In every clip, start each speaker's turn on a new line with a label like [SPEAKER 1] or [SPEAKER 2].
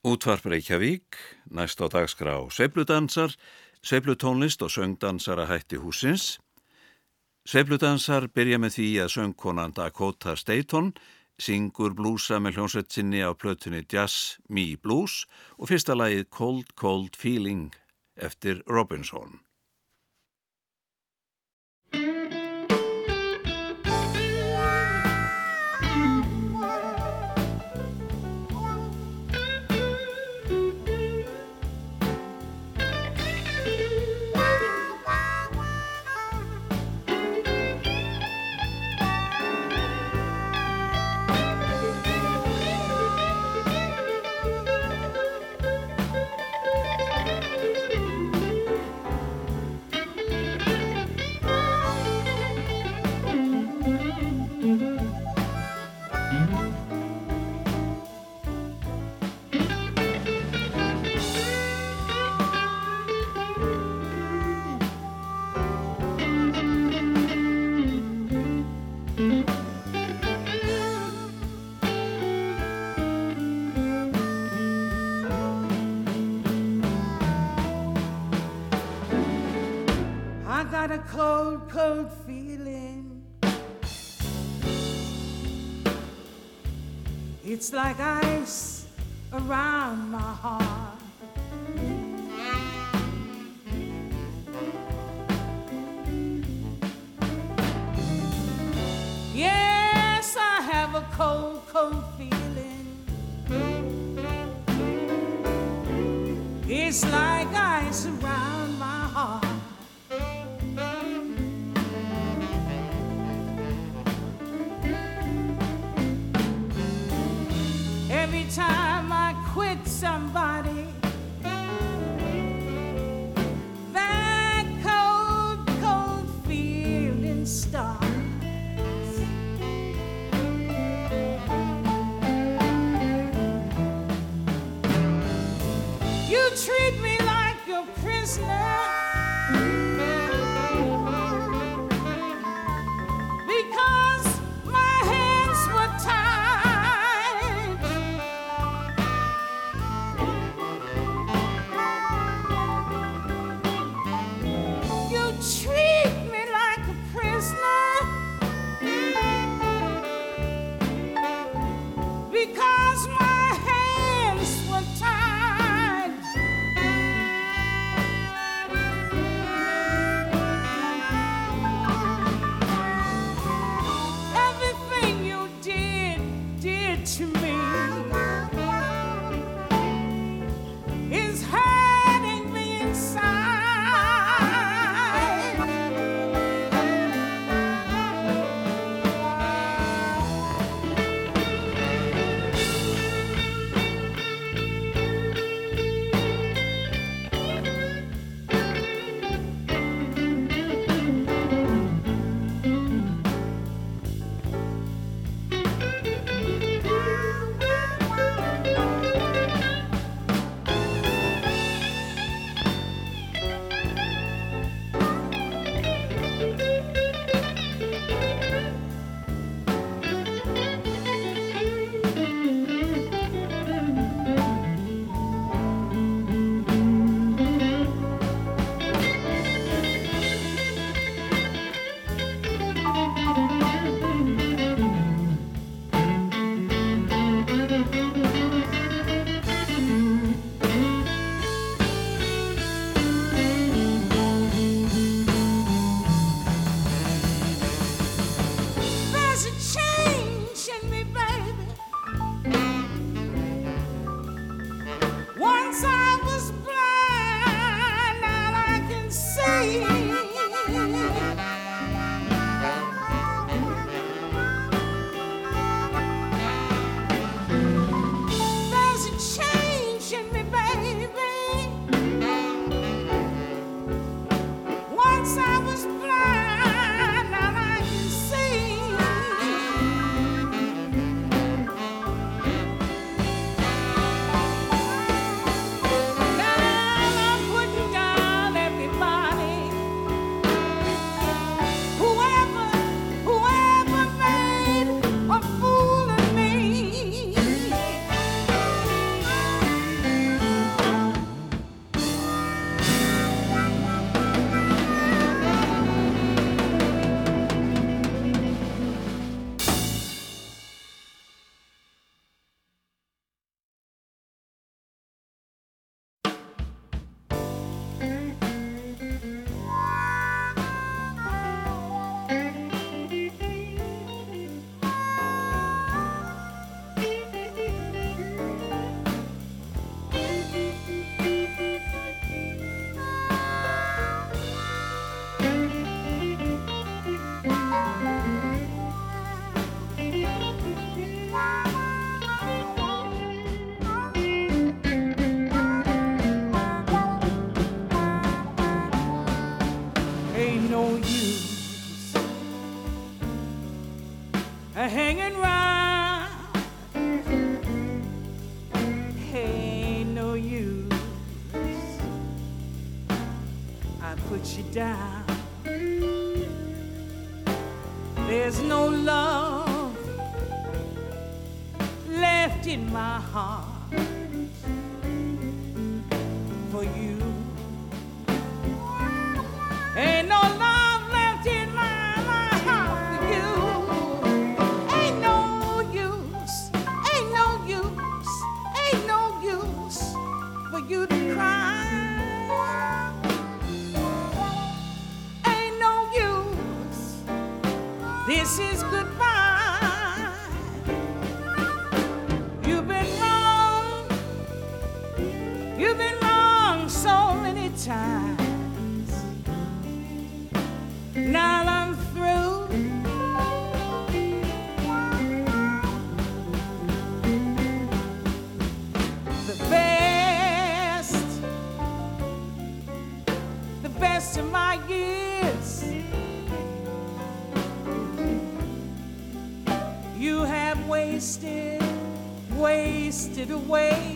[SPEAKER 1] Útvarp Reykjavík, næst á dagskrá Sveipludansar, Sveiplutónlist og söngdansara hætti húsins. Sveipludansar byrja með því að söngkonan Dakota Staton syngur blúsa með hljómsveitsinni á plötunni Jazz Me Blues og fyrsta lagið Cold Cold Feeling eftir Robinson.
[SPEAKER 2] Cold, cold feeling. It's like ice around my heart. Yes, I have a cold, cold feeling. It's like ice around time I quit somebody. That cold, cold feeling starts. You treat me like a prisoner. Down. give away.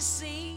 [SPEAKER 2] see.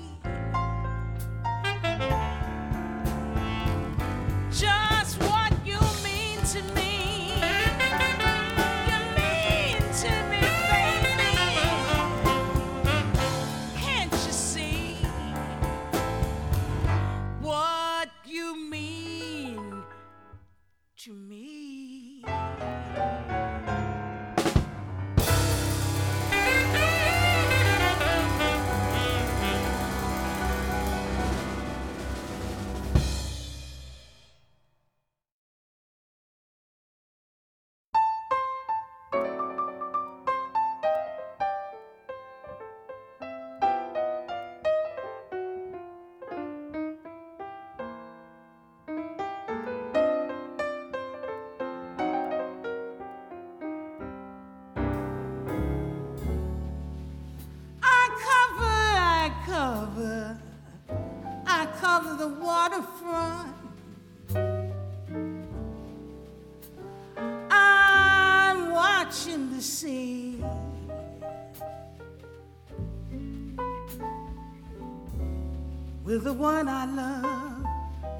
[SPEAKER 2] the one I love,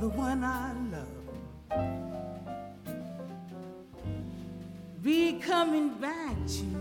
[SPEAKER 2] the one I love. Be coming back to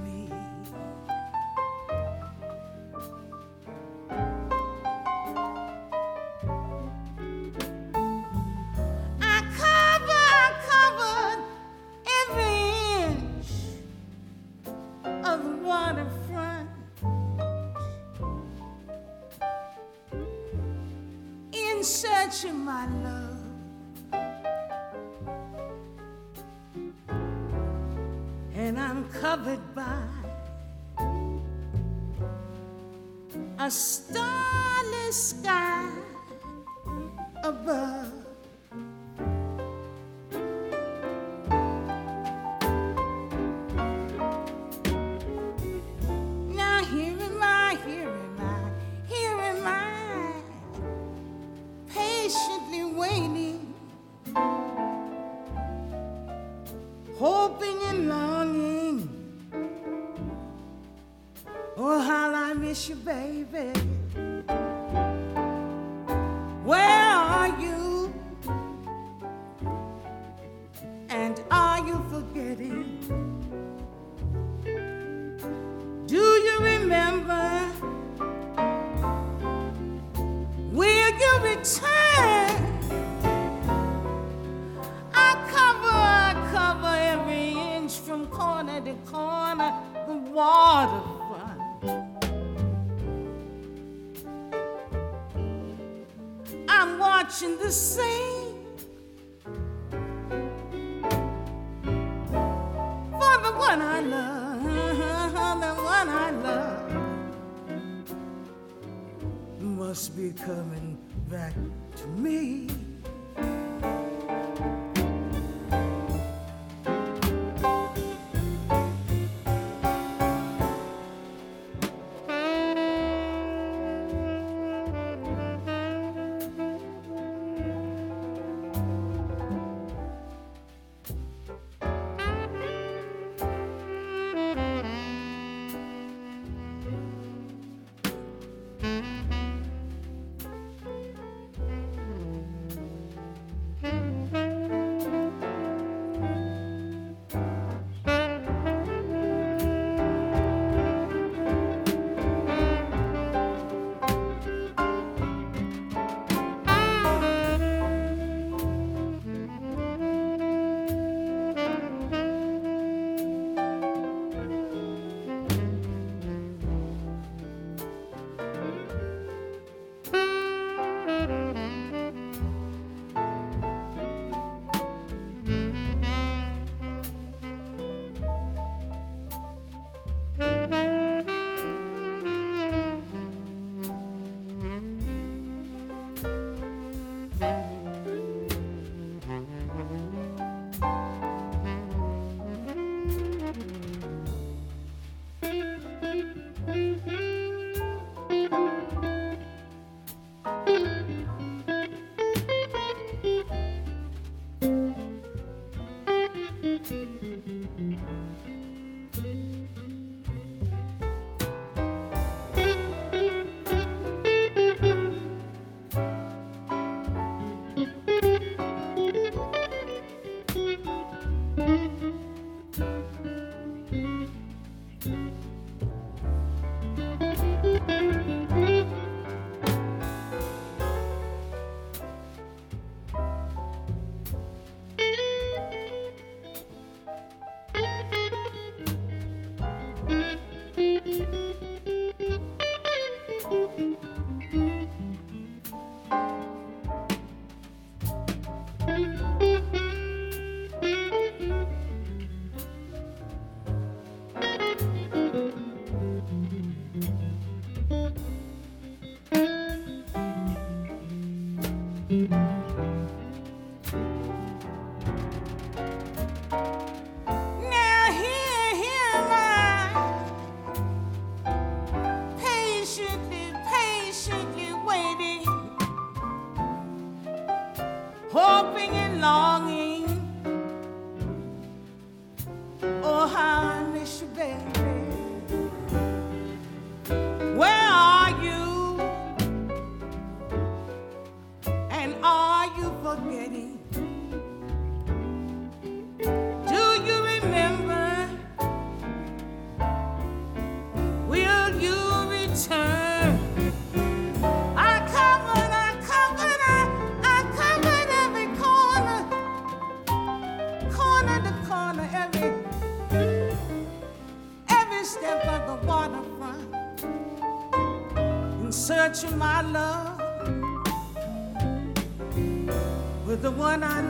[SPEAKER 2] one on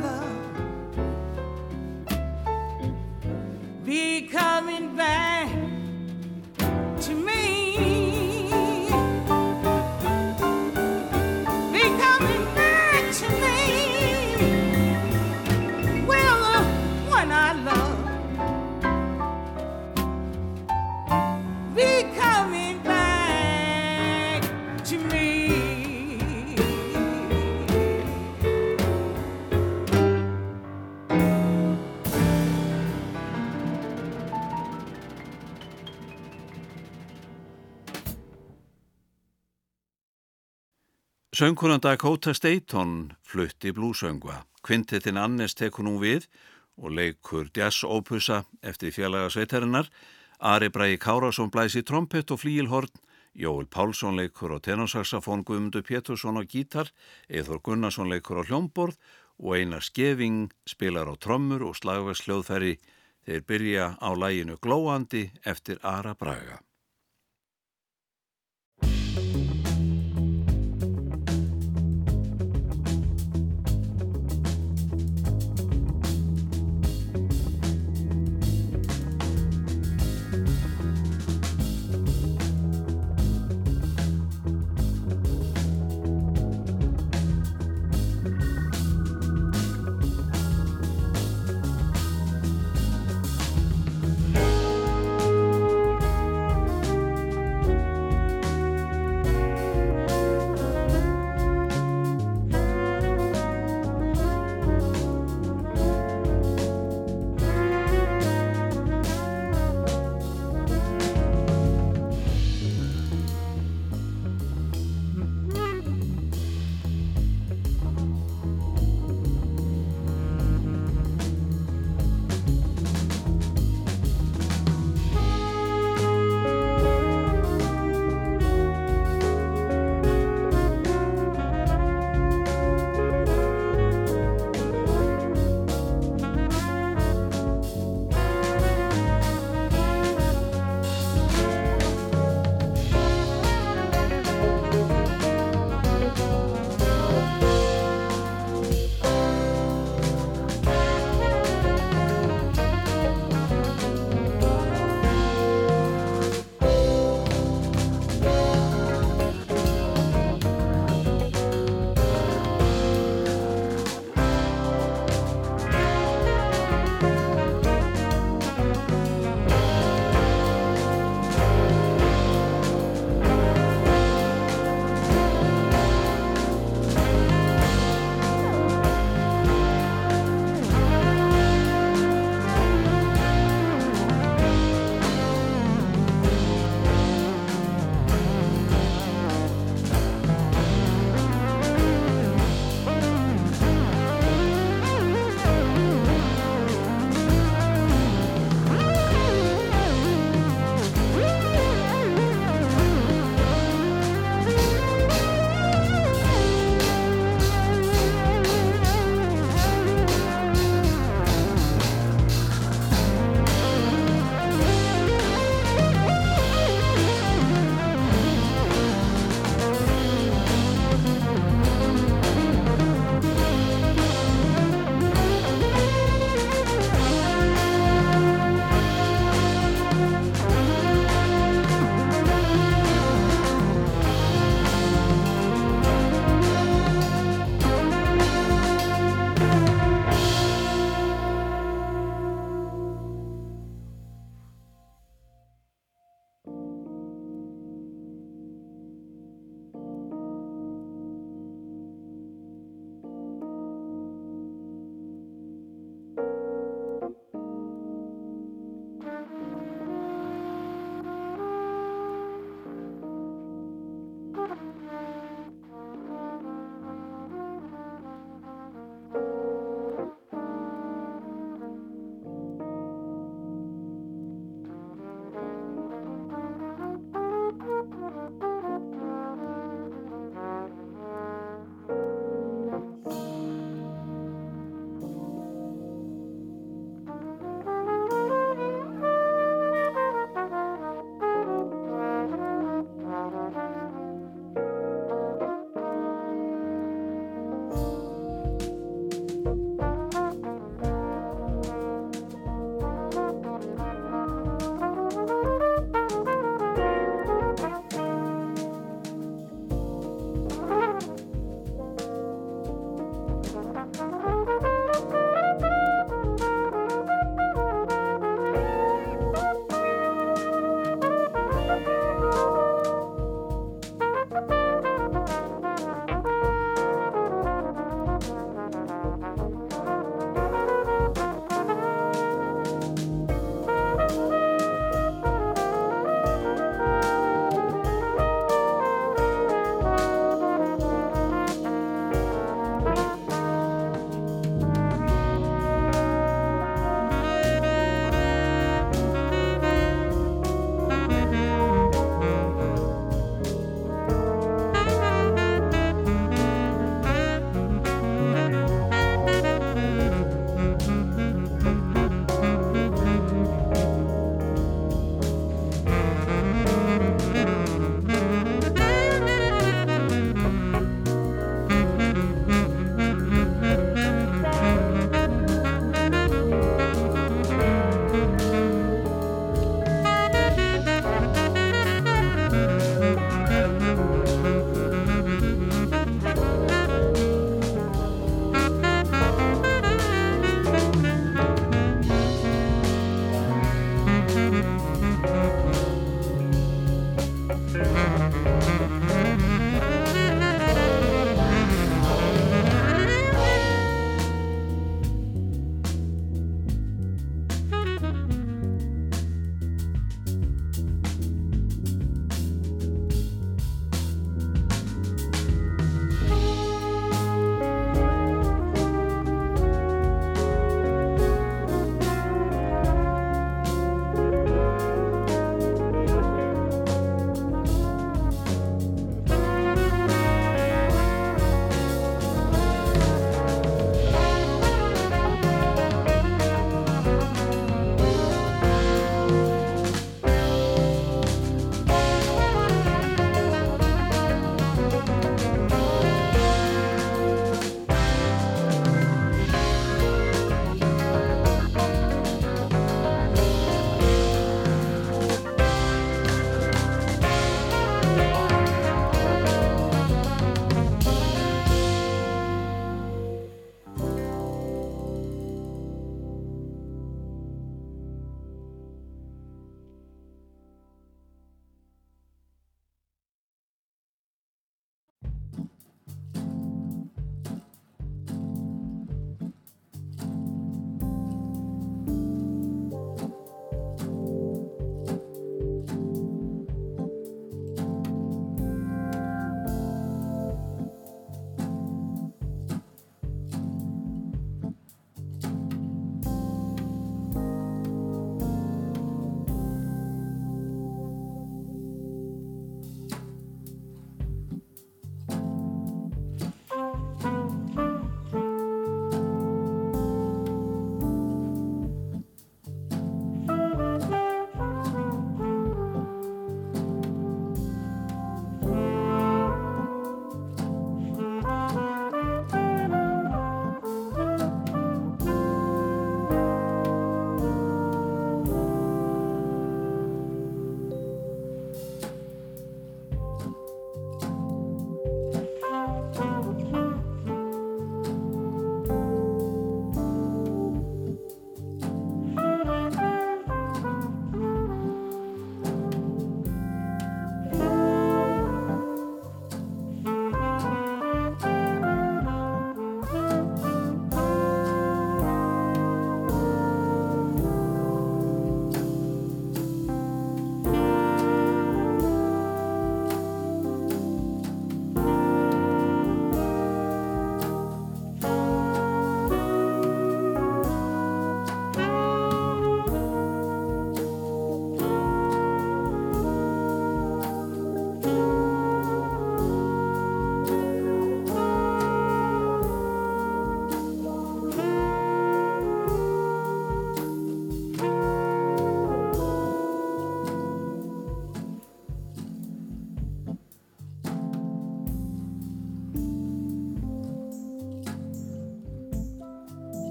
[SPEAKER 1] Söngkunan Dakota Staton flutti blúsöngva. Kvintetin Annes tekur nú við og leikur jazz-ópusa eftir fjallaga sveitarinnar. Ari Bræi Kárasson blæsi trompett og flíilhorn. Jóel Pálsson leikur á tenorsaxafón Guðmundur Pétursson á gítar. Eithor Gunnarsson leikur á hljómborð og Einar Skeving spilar á trommur og slagversljóðferri. Þeir byrja á læginu Glóandi eftir Ara Braga.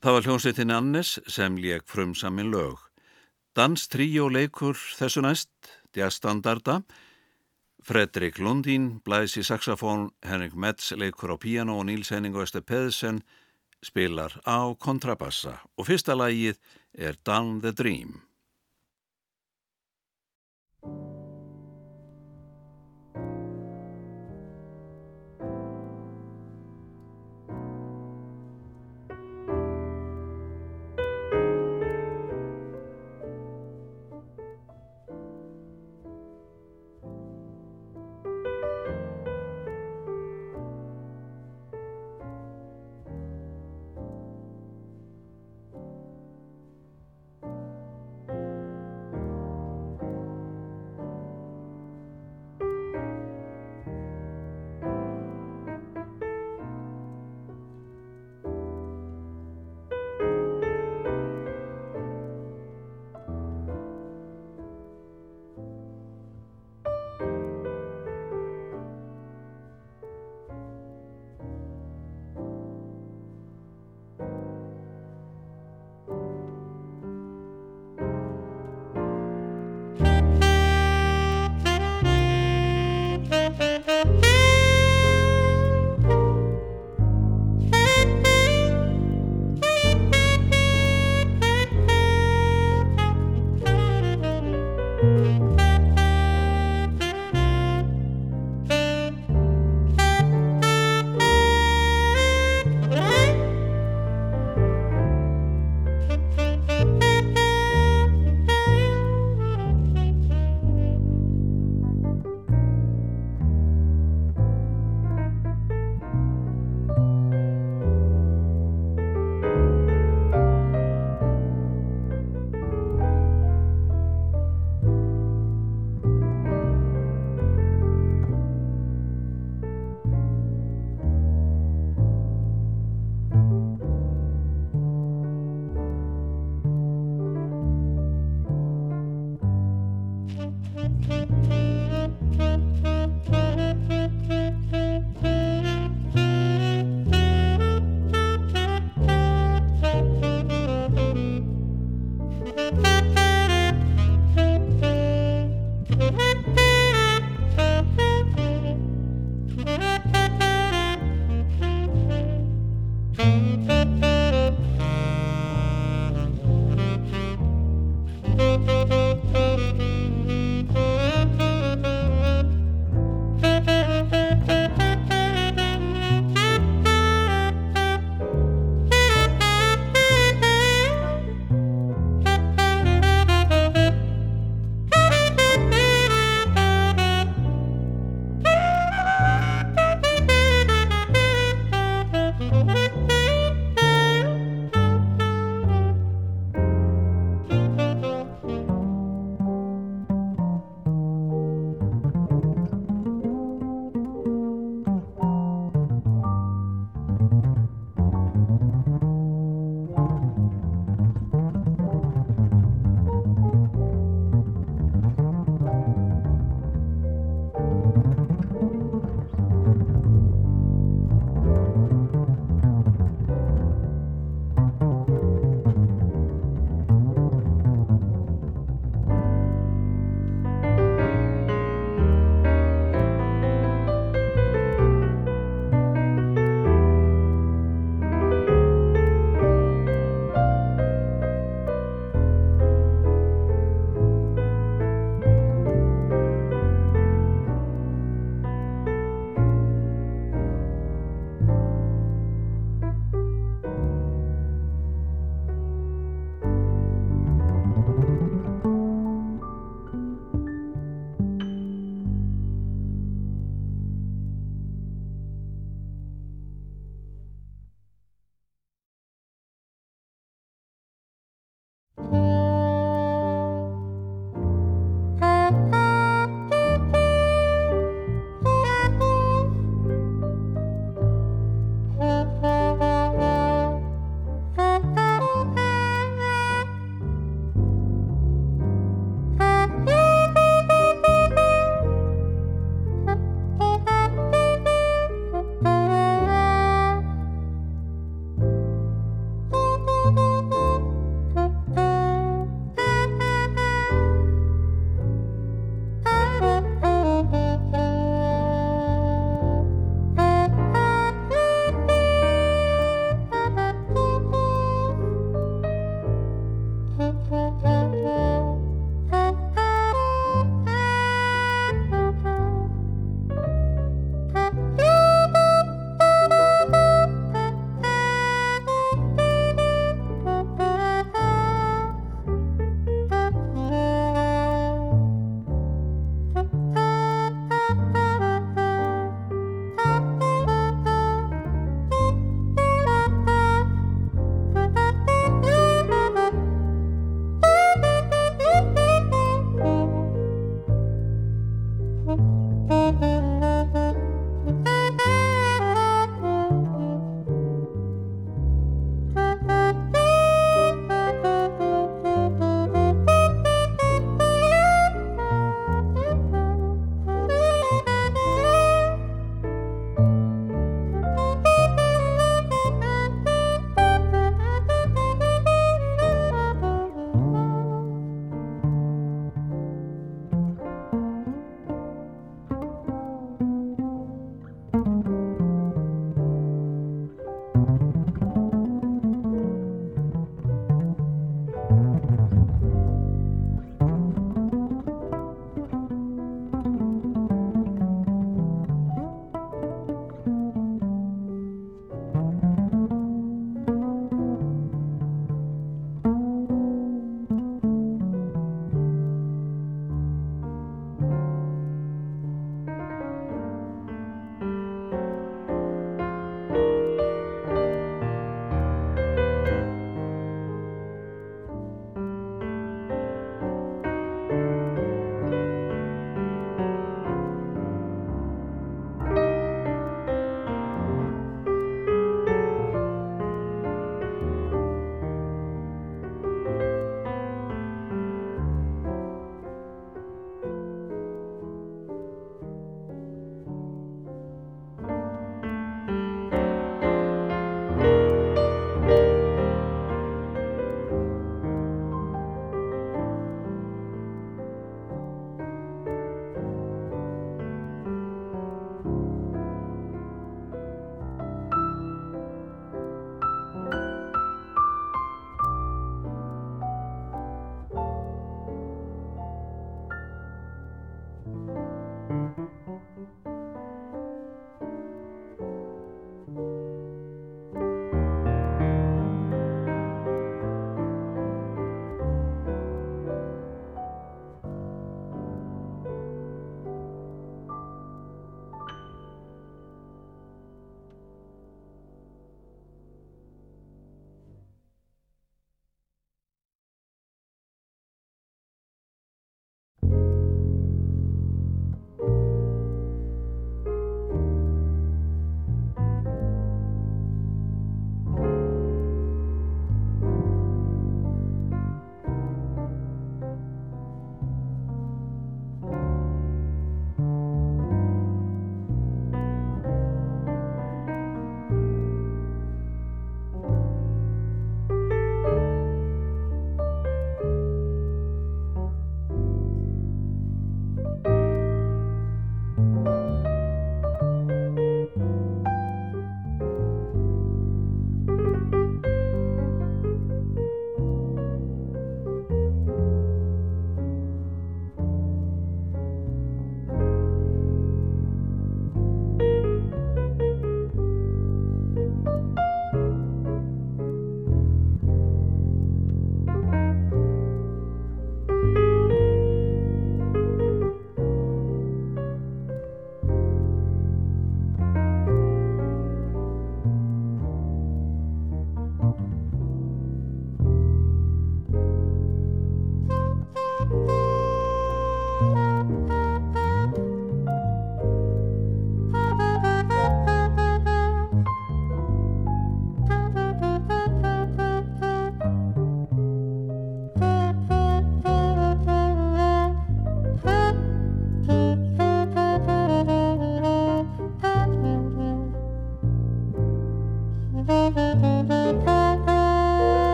[SPEAKER 1] Það var hljómsveitin Annes sem lék frum samin lög. Dans tríó leikur þessu næst, djastandarda. Fredrik Lundin blæs í saxofón, Henrik Metz leikur á piano og Níls Henning og Öster Pedersen spilar á kontrabassa og fyrsta lagið er Down the Dream.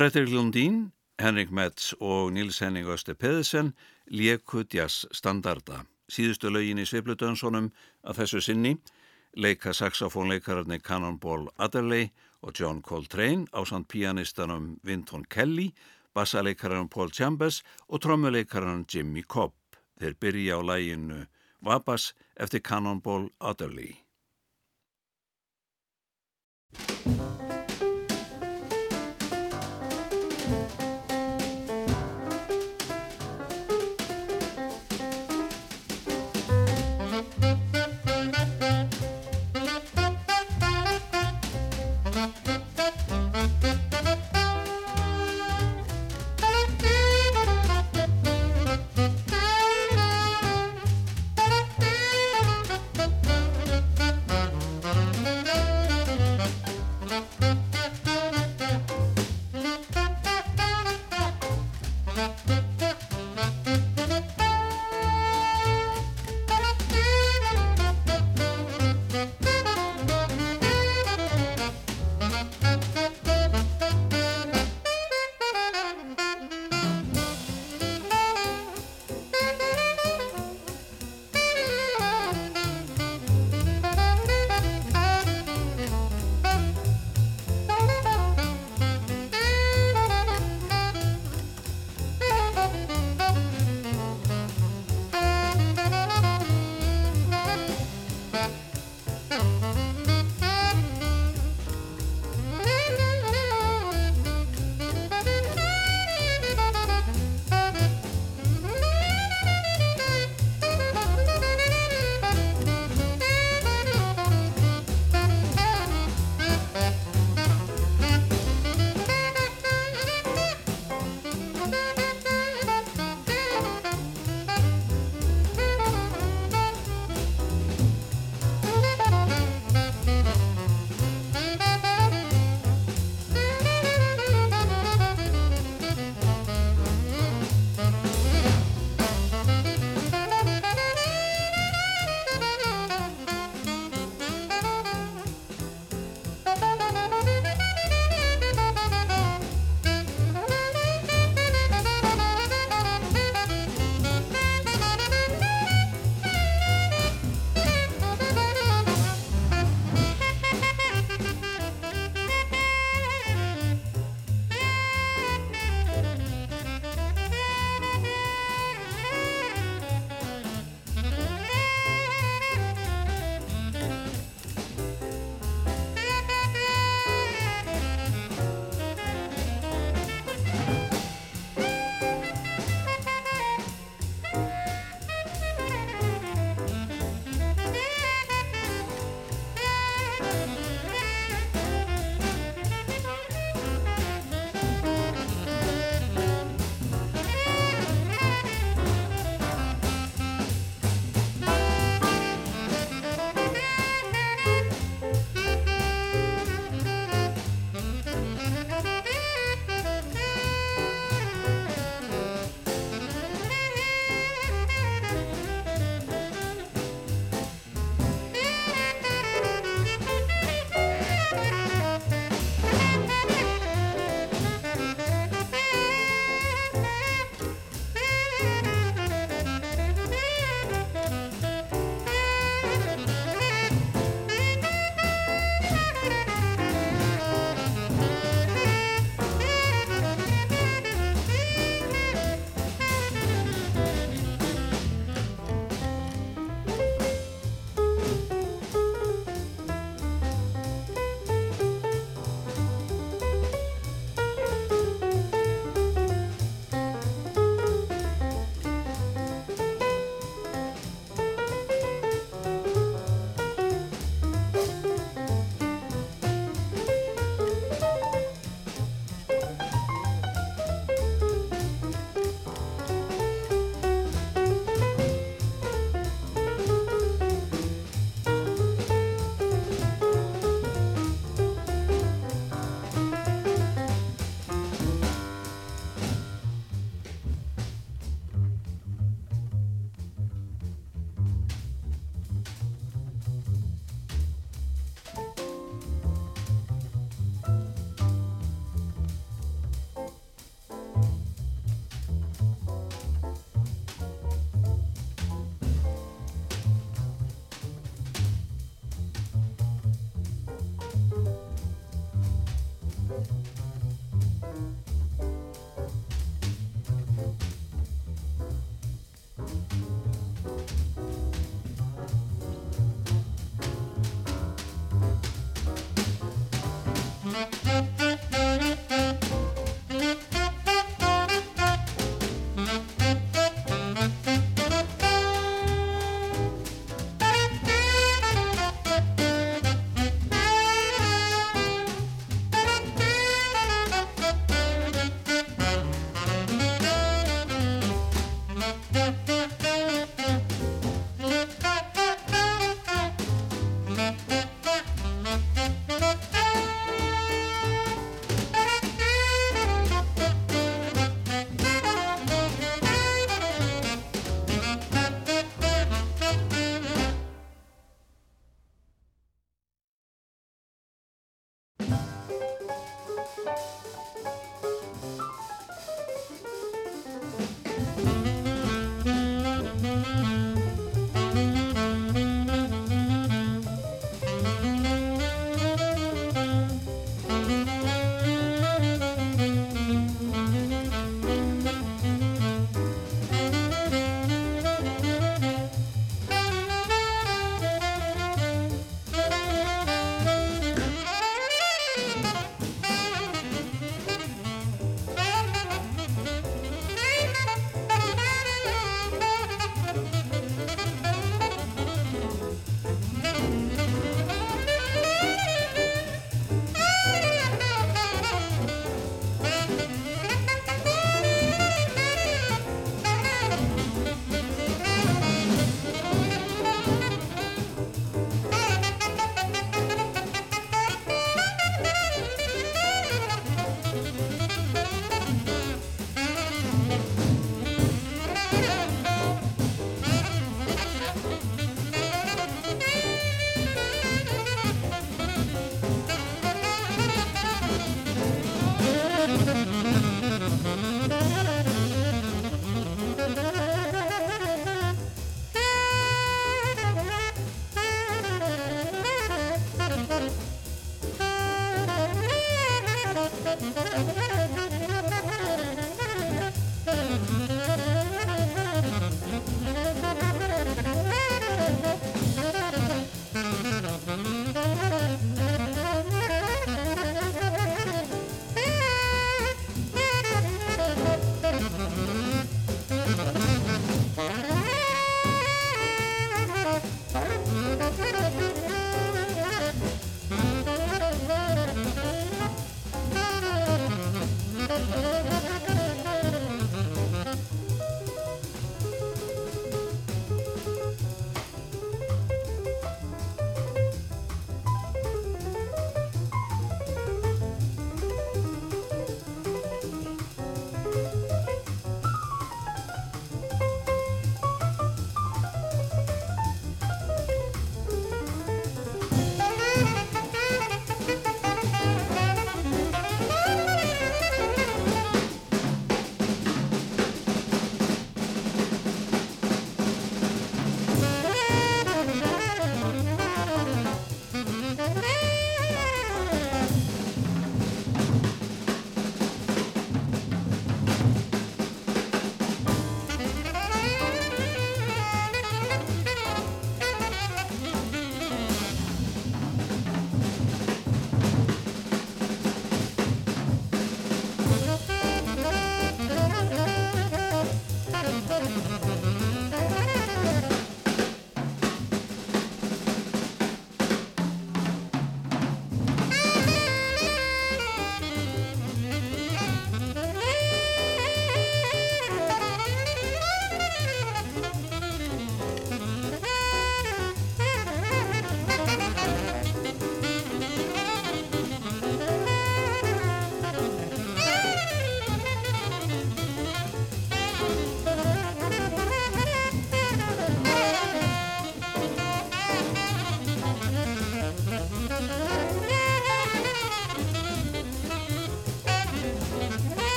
[SPEAKER 1] Fredrik Lundín, Henrik Metz og Nils Henning Öster Pedersen lieku jazz standarda. Síðustu lögin í Sveiplutönsonum að þessu sinni leika saxofónleikararni Cannonball Adderley og John Coltrane á samt pianistanum Vinton Kelly, bassaleikaranum Paul Chambers og trommuleikaranum Jimmy Cobb. Þeir byrja á læginu Vabas eftir Cannonball Adderley.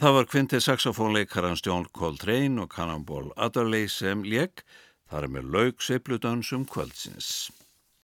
[SPEAKER 1] Það var kvintið saxofónleikarans John Coltrane og Cannonball Adderley sem lék, þar með laug sveipludansum kvöldsins.